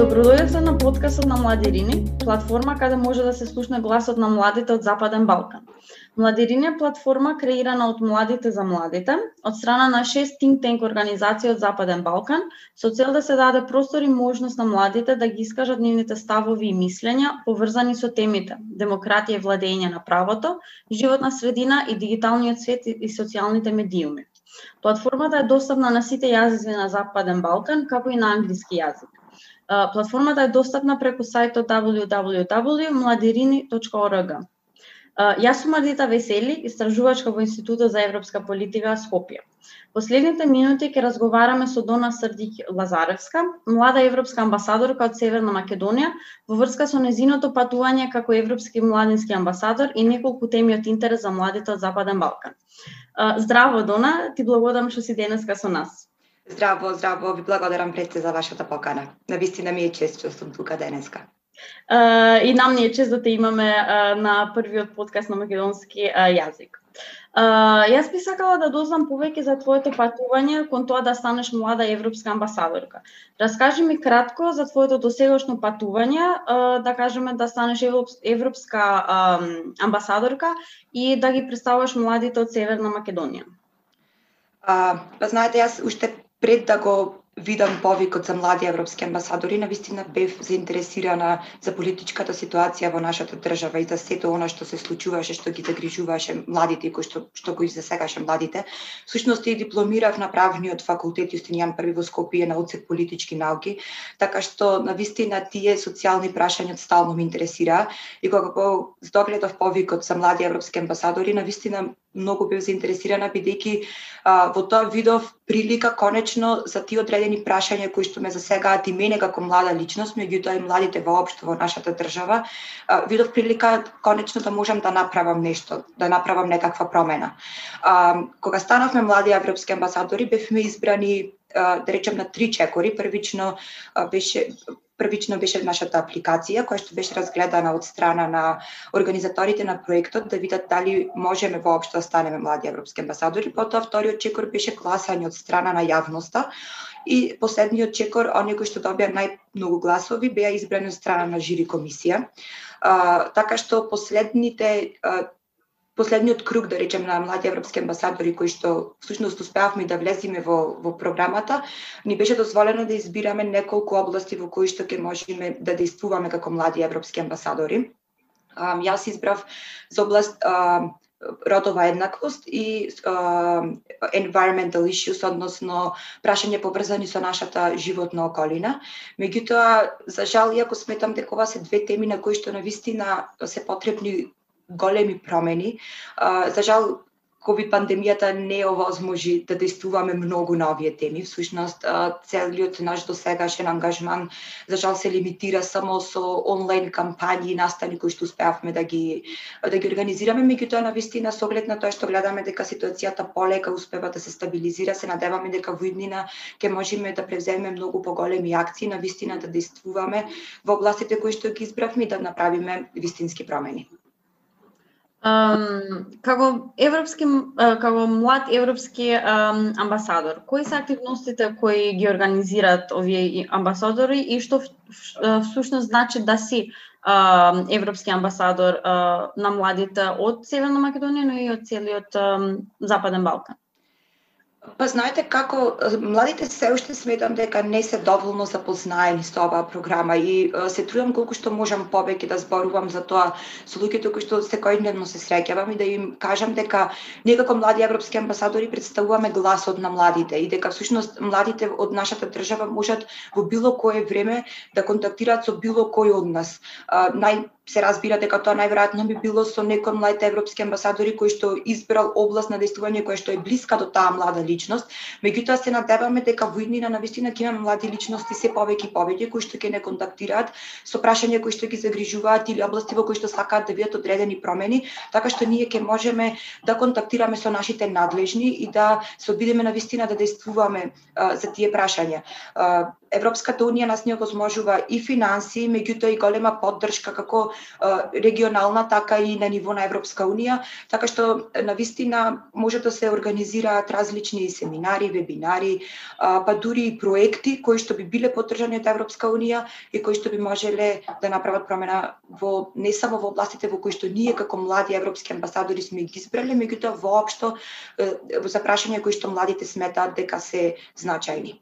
Добродојдовте на подкастот на Младирини, платформа каде може да се слушне гласот на младите од Западен Балкан. Младирини е платформа креирана од младите за младите, од страна на шест think tank организации од Западен Балкан, со цел да се даде простор и можност на младите да ги искажат нивните ставови и мислења поврзани со темите демократија и владење на правото, животна средина и дигиталниот свет и социјалните медиуми. Платформата е достапна на сите јазици на Западен Балкан, како и на англиски јазик. Платформата е достапна преку сајтот www.mladirini.org. Јас сум Ардита Весели, истражувачка во Институтот за европска политика Скопје. Последните минути ќе разговараме со Дона Срдик Лазаревска, млада европска амбасадорка од Северна Македонија, во врска со незиното патување како европски младински амбасадор и неколку теми од интерес за младите од Западен Балкан. Здраво, Дона, ти благодарам што си денеска со нас. Здраво, здраво, ви благодарам пред се за вашата покана. Навистина ми е чест што сум тука денеска. Uh, и нам ни е чест да те имаме uh, на првиот подкаст на македонски uh, јазик. Uh, јас би сакала да дознам повеќе за твоето патување кон тоа да станеш млада европска амбасадорка. Раскажи ми кратко за твоето досегашно патување, uh, да кажеме да станеш европска uh, амбасадорка и да ги представуваш младите од Северна Македонија. А, па знаете, јас уште пред да го видам повикот за млади европски амбасадори, на вистина бев заинтересирана за политичката ситуација во нашата држава и за сето она што се случуваше, што ги загрижуваше младите и кој што, што го засегаше младите. Всушност и дипломирав на правниот факултет Јустинијан први во Скопје на одсек политички науки, така што на вистина тие социјални прашања стално ме интересира и кога го здогледав повикот за млади европски амбасадори, на вистина многу бев заинтересирана бидејќи во тоа видов прилика конечно за тие одредени прашања кои што ме засегаат и мене како млада личност, меѓутоа и младите воопшто во нашата држава, а, видов прилика конечно да можам да направам нешто, да направам некаква промена. А, кога станавме млади европски амбасадори, бевме избрани да речем на три чекори. Првично беше првично беше нашата апликација која што беше разгледана од страна на организаторите на проектот да видат дали можеме воопшто да станеме млади европски амбасадори. Потоа вториот чекор беше гласање од страна на јавноста и последниот чекор, оние кои што добија најмногу гласови, беа избрани од страна на жири комисија. А, така што последните а, последниот круг, да речем, на млади европски амбасадори кои што всушност успеавме да влеземе во, во програмата, ни беше дозволено да избираме неколку области во кои што ќе можеме да действуваме како млади европски амбасадори. А, јас избрав за област а, родова еднаквост и а, environmental issues, односно прашање поврзани со нашата животна околина. Меѓутоа, за жал, иако сметам дека ова се две теми на кои што на вистина се потребни големи промени. За жал, ковид пандемијата не овозможи да действуваме многу на овие теми. Всушност, целиот наш досегашен ангажман за жал се лимитира само со онлайн кампањи и настани кои што успеавме да ги да ги организираме, меѓутоа на вистина со оглед на тоа што гледаме дека ситуацијата полека успева да се стабилизира, се надеваме дека во иднина ќе можеме да превземеме многу поголеми акции, на вистина да действуваме во областите кои што ги избравме и да направиме вистински промени. Um, како европски како млад европски um, амбасадор, кои се активностите кои ги организираат овие амбасадори и што всушност значи да си um, европски амбасадор uh, на младите од Северна Македонија, но и од целиот um, Западен Балкан? Па знаете како э, младите се уште сметам дека не се доволно запознаени со оваа програма и э, се трудам колку што можам повеќе да зборувам за тоа со луѓето кои што секојдневно се среќавам и да им кажам дека ние како млади европски амбасадори представуваме гласот на младите и дека всушност младите од нашата држава можат во било кое време да контактираат со било кој од нас. Нај се разбира дека тоа најверојатно би било со некој млад европски амбасадори кој што избрал област на действување која што е блиска до таа млада личност, меѓутоа се надеваме дека во иднина на вистина ќе имаме млади личности се повеќе и повеќе кои што ќе не контактираат со прашања кои што ги загрижуваат или области во кои што сакаат да бидат одредени промени, така што ние ќе можеме да контактираме со нашите надлежни и да се обидеме на вистина да действуваме а, за тие прашања. А, Европската унија нас не овозможува и финанси, меѓутоа и голема поддршка како регионална, така и на ниво на Европска унија, така што на вистина може да се организираат различни семинари, вебинари, па дури и проекти кои што би биле поддржани од Европска унија и кои што би можеле да направат промена во не само во областите во кои што ние како млади европски амбасадори сме ги избрали, меѓутоа воопшто во запрашање кои што младите сметаат дека се значајни.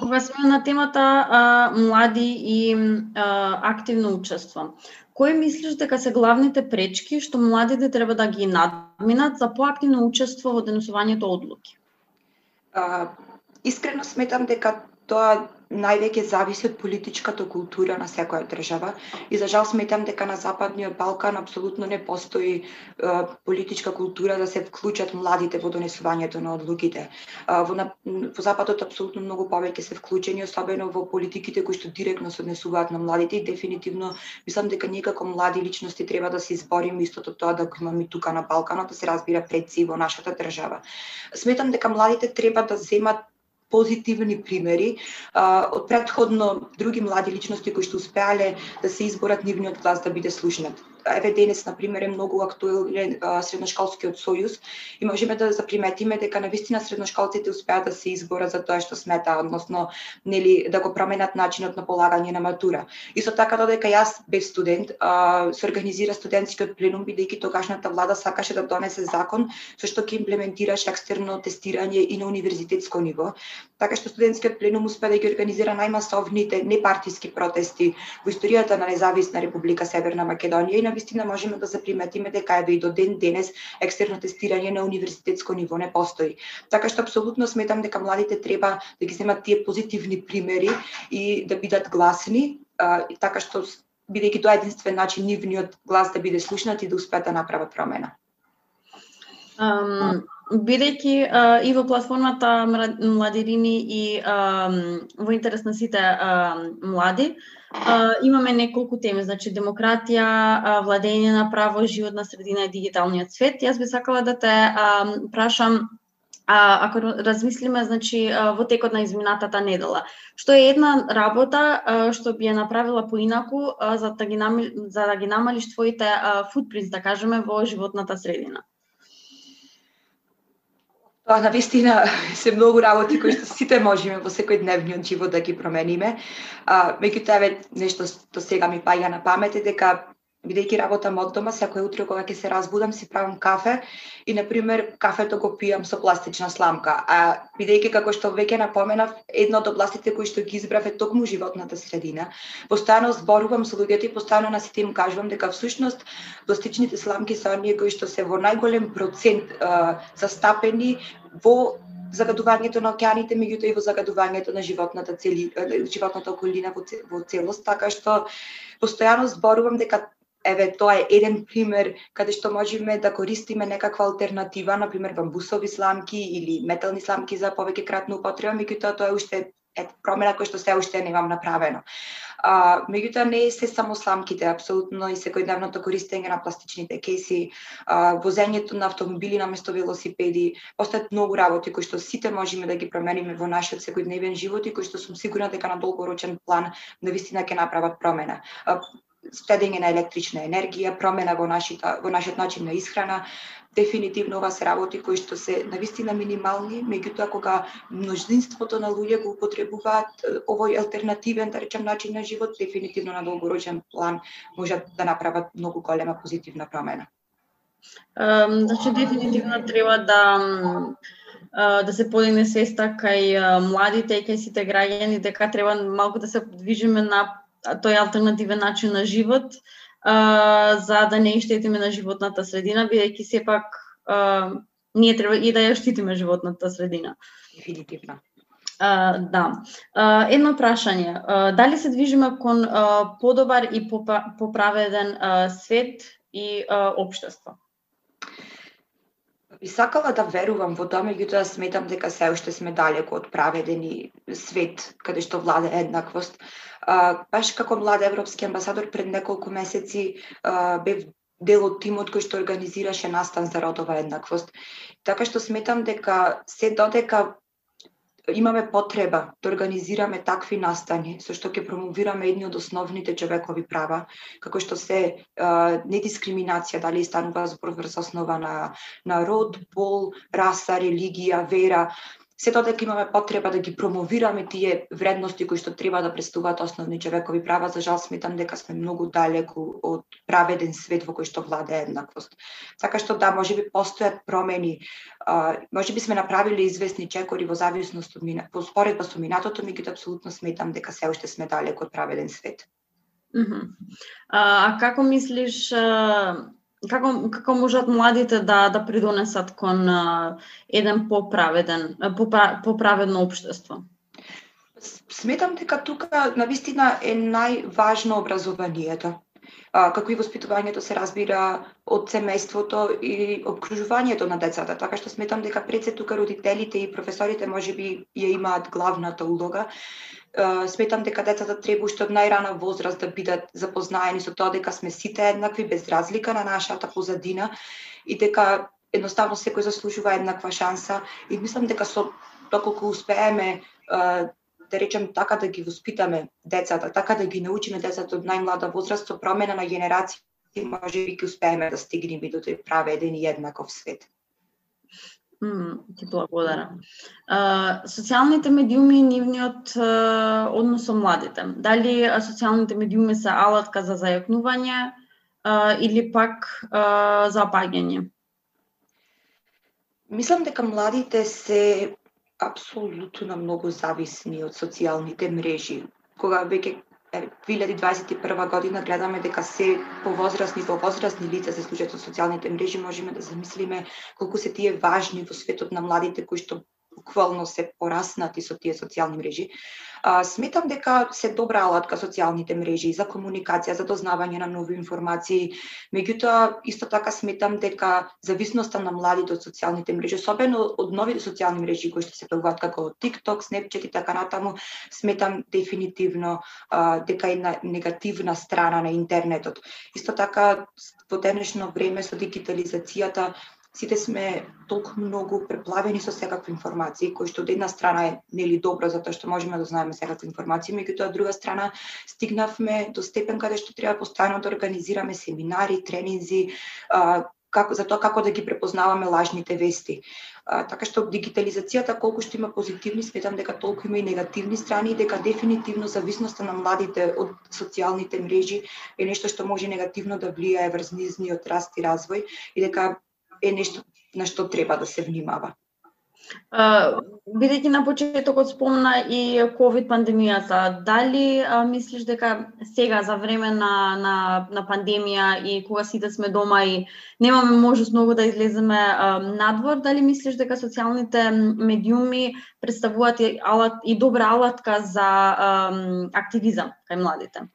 Кога сме на темата а, млади и а, активно учество, кои мислиш дека се главните пречки што младите треба да ги надминат за поактивно учество во денесувањето одлуки? А, искрено сметам дека тоа највеќе зависи од политичката култура на секоја држава и за жал сметам дека на Западниот Балкан апсолутно не постои е, политичка култура да се вклучат младите во донесувањето на одлуките. Е, во, на, во Западот апсолутно многу повеќе се вклучени, особено во политиките кои што директно се однесуваат на младите и дефинитивно мислам дека ние како млади личности треба да се избориме истото тоа да го имаме тука на Балканот, да се разбира пред во нашата држава. Сметам дека младите треба да земат позитивни примери а, од предходно други млади личности кои што успеале да се изборат нивниот глас да биде слушнат. Еве денес на пример е многу актуелен средношколскиот сојуз и можеме да заприметиме дека на вистина средношколците успеат да се изборат за тоа што смета, односно нели да го променат начинот на полагање на матура. Исто така додека јас бев студент, а, се организира студентскиот пленум бидејќи тогашната влада сакаше да донесе закон со што ќе имплементираше екстерно тестирање и на универзитетско ниво така што студентскиот пленум успеа да ги организира најмасовните непартиски протести во историјата на независна Република Северна Македонија и на вистина можеме да заприметиме дека еве и до ден денес екстерно тестирање на универзитетско ниво не постои. Така што апсолутно сметам дека младите треба да ги земат тие позитивни примери и да бидат гласни, а, така што бидејќи тоа е единствен начин нивниот глас да биде слушнат и да успеат да направат промена. Um, бидејќи и во платформата Младирини и uh, во интерес на сите uh, млади, uh, имаме неколку теми, значи демократија, uh, владење на право, животна средина и дигиталниот свет. Јас би сакала да те uh, прашам а, ако размислиме значи во текот на изминатата недела, што е една работа а, што би ја направила поинаку а, за да ги намали, за да ги намалиш твоите футпринт, да кажеме, во животната средина? Тоа на вистина се многу работи кои што сите можеме во секој дневниот живот да ги промениме. А, меѓутоа нешто што сега ми паѓа на памет е дека бидејќи работам од дома, секој утро кога ќе се разбудам си правам кафе и на пример кафето го пијам со пластична сламка. А бидејќи како што веќе напоменав, едно од областите кои што ги избрав е токму животната средина. Постојано зборувам со луѓето и постојано на сите им кажувам дека всушност пластичните сламки се оние кои што се во најголем процент а, застапени во загадувањето на океаните, меѓутоа и во загадувањето на животната цели, животната околина во, во целост, така што постојано зборувам дека еве тоа е еден пример каде што можеме да користиме некаква алтернатива, на пример бамбусови сламки или метални сламки за повеќе кратна употреба, меѓутоа тоа е уште е промена која што се уште немам направено. А, меѓутоа не се само сламките, апсолутно и секојдневното користење на пластичните кеси, а, возењето на автомобили на место велосипеди, постојат многу работи кои што сите можеме да ги промениме во нашиот секојдневен живот и кои што сум сигурна дека на долгорочен план навистина ќе направат промена. А, стедење на електрична енергија, промена во нашите во нашиот начин на исхрана, дефинитивно ова се работи кои што се навистина минимални, меѓутоа кога множинството на луѓе го употребуваат овој алтернативен, да речем, начин на живот, дефинитивно на долгорочен план можат да направат многу голема позитивна промена. Um, значи, дефинитивно треба да да се подигне свеста кај младите и кај сите граѓани дека треба малку да се движиме на тој алтернативен начин на живот, а, за да не штетиме на животната средина, бидејќи сепак а, ние треба и да ја штитиме животната средина. Дефинитивно. А, да. А, едно прашање. А, дали се движиме кон а, подобар и поправеден а, свет и а, обштество? Би сакала да верувам во тоа, меѓутоа сметам дека се уште сме далеко од праведен свет каде што влада еднаквост. А, баш како млад европски амбасадор пред неколку месеци а, бев дел од тимот кој што организираше настан за родова еднаквост. Така што сметам дека се додека имаме потреба да организираме такви настани со што ќе промовираме едни од основните човекови права, како што се а, недискриминација, дали станува збор врз основа на, на род, пол, раса, религија, вера, сето дека имаме потреба да ги промовираме тие вредности кои што треба да представуваат основни човекови права, за жал сметам дека сме многу далеку од праведен свет во кој што владе еднаквост. Така што да, може би постојат промени, а, може би сме направиле известни чекори во зависност од мина, по споредба со минатото, меѓутоа апсолутно сметам дека се уште сме далеку од праведен свет. Mm. А како мислиш како како можат младите да да придонесат кон а, еден поправеден поправедно општество? Сметам дека тука на вистина е најважно образованието. А, како и воспитувањето се разбира од семејството и обкружувањето на децата, така што сметам дека пред се тука родителите и професорите можеби ја имаат главната улога сметам дека децата треба уште од најрана возраст да бидат запознаени со тоа дека сме сите еднакви без разлика на нашата позадина и дека едноставно секој заслужува еднаква шанса и мислам дека со доколку успееме да речем така да ги воспитаме децата, така да ги научиме децата од најмлада возраст со промена на генерации, може би ќе успееме да стигнеме до тој праведен и еднаков свет. Mm, ти благодарам. Uh, социјалните медиуми и нивниот uh, однос со младите. Дали социјалните медиуми се алатка за зајакнување uh, или пак uh, за опаѓање? Мислам дека младите се апсолутно многу зависни од социјалните мрежи. Кога веќе 2021 година гледаме дека се повозрастни, повозрастни лица се случат со социјалните мрежи, можеме да замислиме колку се тие важни во светот на младите кои што буквално се пораснати со тие социјални мрежи. А, сметам дека се добра алатка социјалните мрежи за комуникација, за дознавање на нови информации. Меѓутоа, исто така сметам дека зависноста на младите од социјалните мрежи, особено од новите социјални мрежи кои што се појавуваат како TikTok, Snapchat и така натаму, сметам дефинитивно а, дека е на негативна страна на интернетот. Исто така, во денешно време со дигитализацијата сите сме толку многу преплавени со секакви информации, кои што од една страна е нели добро затоа што можеме да знаеме секакви информации, меѓутоа од друга страна стигнавме до степен каде што треба постојано да организираме семинари, тренинзи, а, како за тоа како да ги препознаваме лажните вести. А, така што дигитализацијата колку што има позитивни, сметам дека толку има и негативни страни и дека дефинитивно зависноста на младите од социјалните мрежи е нешто што може негативно да влијае врз низниот раст и развој и дека е нешто на што треба да се внимава. Бидејќи на почетокот спомна и ковид пандемијата, дали а, мислиш дека сега за време на, на, на пандемија и кога сите сме дома и немаме можност многу да излеземе а, надвор, дали мислиш дека социјалните медиуми представуваат и, алат, и добра алатка за а, активизам кај младите?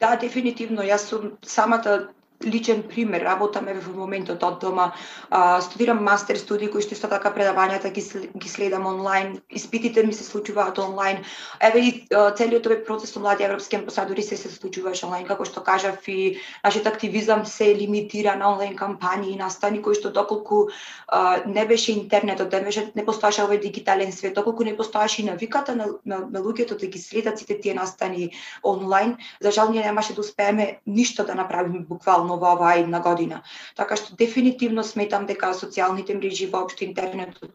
Да, дефинитивно. Јас сум самата личен пример, работаме во моментот од дома, а, студирам мастер студии кои што исто така предавањата ги, ги следам онлайн, испитите ми се случуваат онлайн. Еве и целиот овој процес со млади европски амбасадори се се случуваше онлайн, како што кажав и нашиот активизам се лимитира на онлайн кампањи и настани кои што доколку а, не беше интернетот, не беше не постоеше овој дигитален свет, доколку не постоеше и навиката на, на, на луѓето да ги следат сите тие настани онлайн, за жал ние немаше да успееме ништо да направиме буквално само во оваа една година. Така што дефинитивно сметам дека социјалните мрежи воопшто интернетот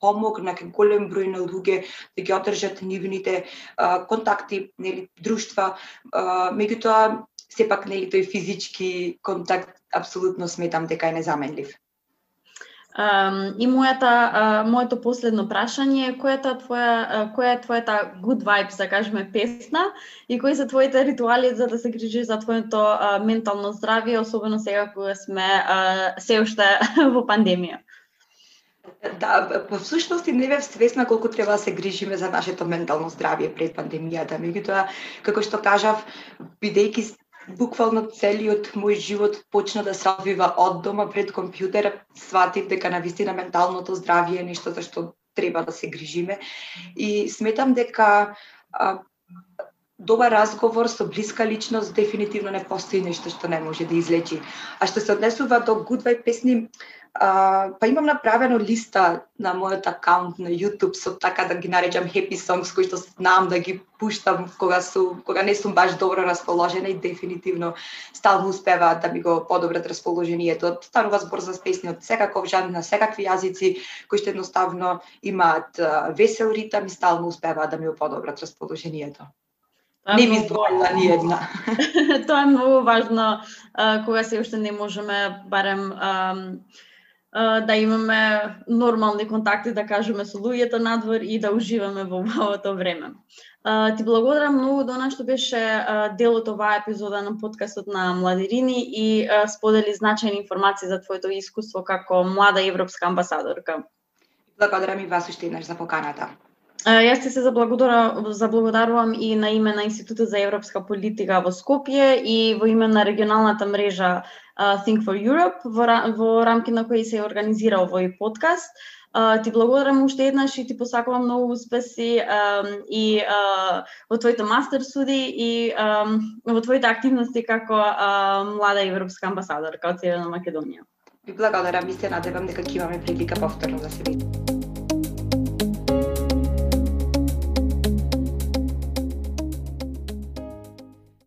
помогна кај голем број на луѓе да ги одржат нивните а, контакти, нели, друштва, а, меѓутоа сепак нели тој физички контакт апсолутно сметам дека е незаменлив. И мојата, моето последно прашање е која е твоја која е твојата good vibes, да кажеме, песна и кои се твоите ритуали за да се грижиш за твоето ментално здравје, особено сега кога сме се уште во пандемија? Да, во всушност не бев свесна колку треба да се грижиме за нашето ментално здравје пред пандемијата. Меѓутоа, како што кажав, бидејќи буквално целиот мој живот почна да се одвива од дома пред компјутер, сватив дека на вистина менталното здравје е нешто за што треба да се грижиме. И сметам дека а, добар разговор со блиска личност дефинитивно не постои нешто што не може да излечи. А што се однесува до Goodbye песни, а, па имам направено листа на мојот акаунт на YouTube со така да ги наречам happy songs кои што знам да ги пуштам кога су кога не сум баш добро расположена и дефинитивно стално успеваат да ми го подобрат расположението. Станува збор за песни од секаков жанр на секакви јазици кои што едноставно имаат весел ритам и стално успеваат да ми го подобрат расположението. Не ми издвоила ни една. Тоа е многу важно кога се уште не можеме барем да имаме нормални контакти, да кажеме, со луѓето надвор и да уживаме во овото време. Ти благодарам многу Дона што беше дел од оваа епизода на подкастот на Младирини и сподели значајни информации за твоето искуство како млада европска амбасадорка. Благодарам и вас уште еднаш за поканата. Јас ти се заблагодарувам и на име на Институтот за европска политика во Скопје и во име на регионалната мрежа Think for Europe, во, во рамки на кој се организира овој подкаст. Ти благодарам уште еднаш и ти посакувам многу успеси и во твоите мастер суди и во твоите активности како млада европска амбасадорка од Северна Македонија. Ви благодарам и се надевам дека ќе имаме прилика повторно да се видиме.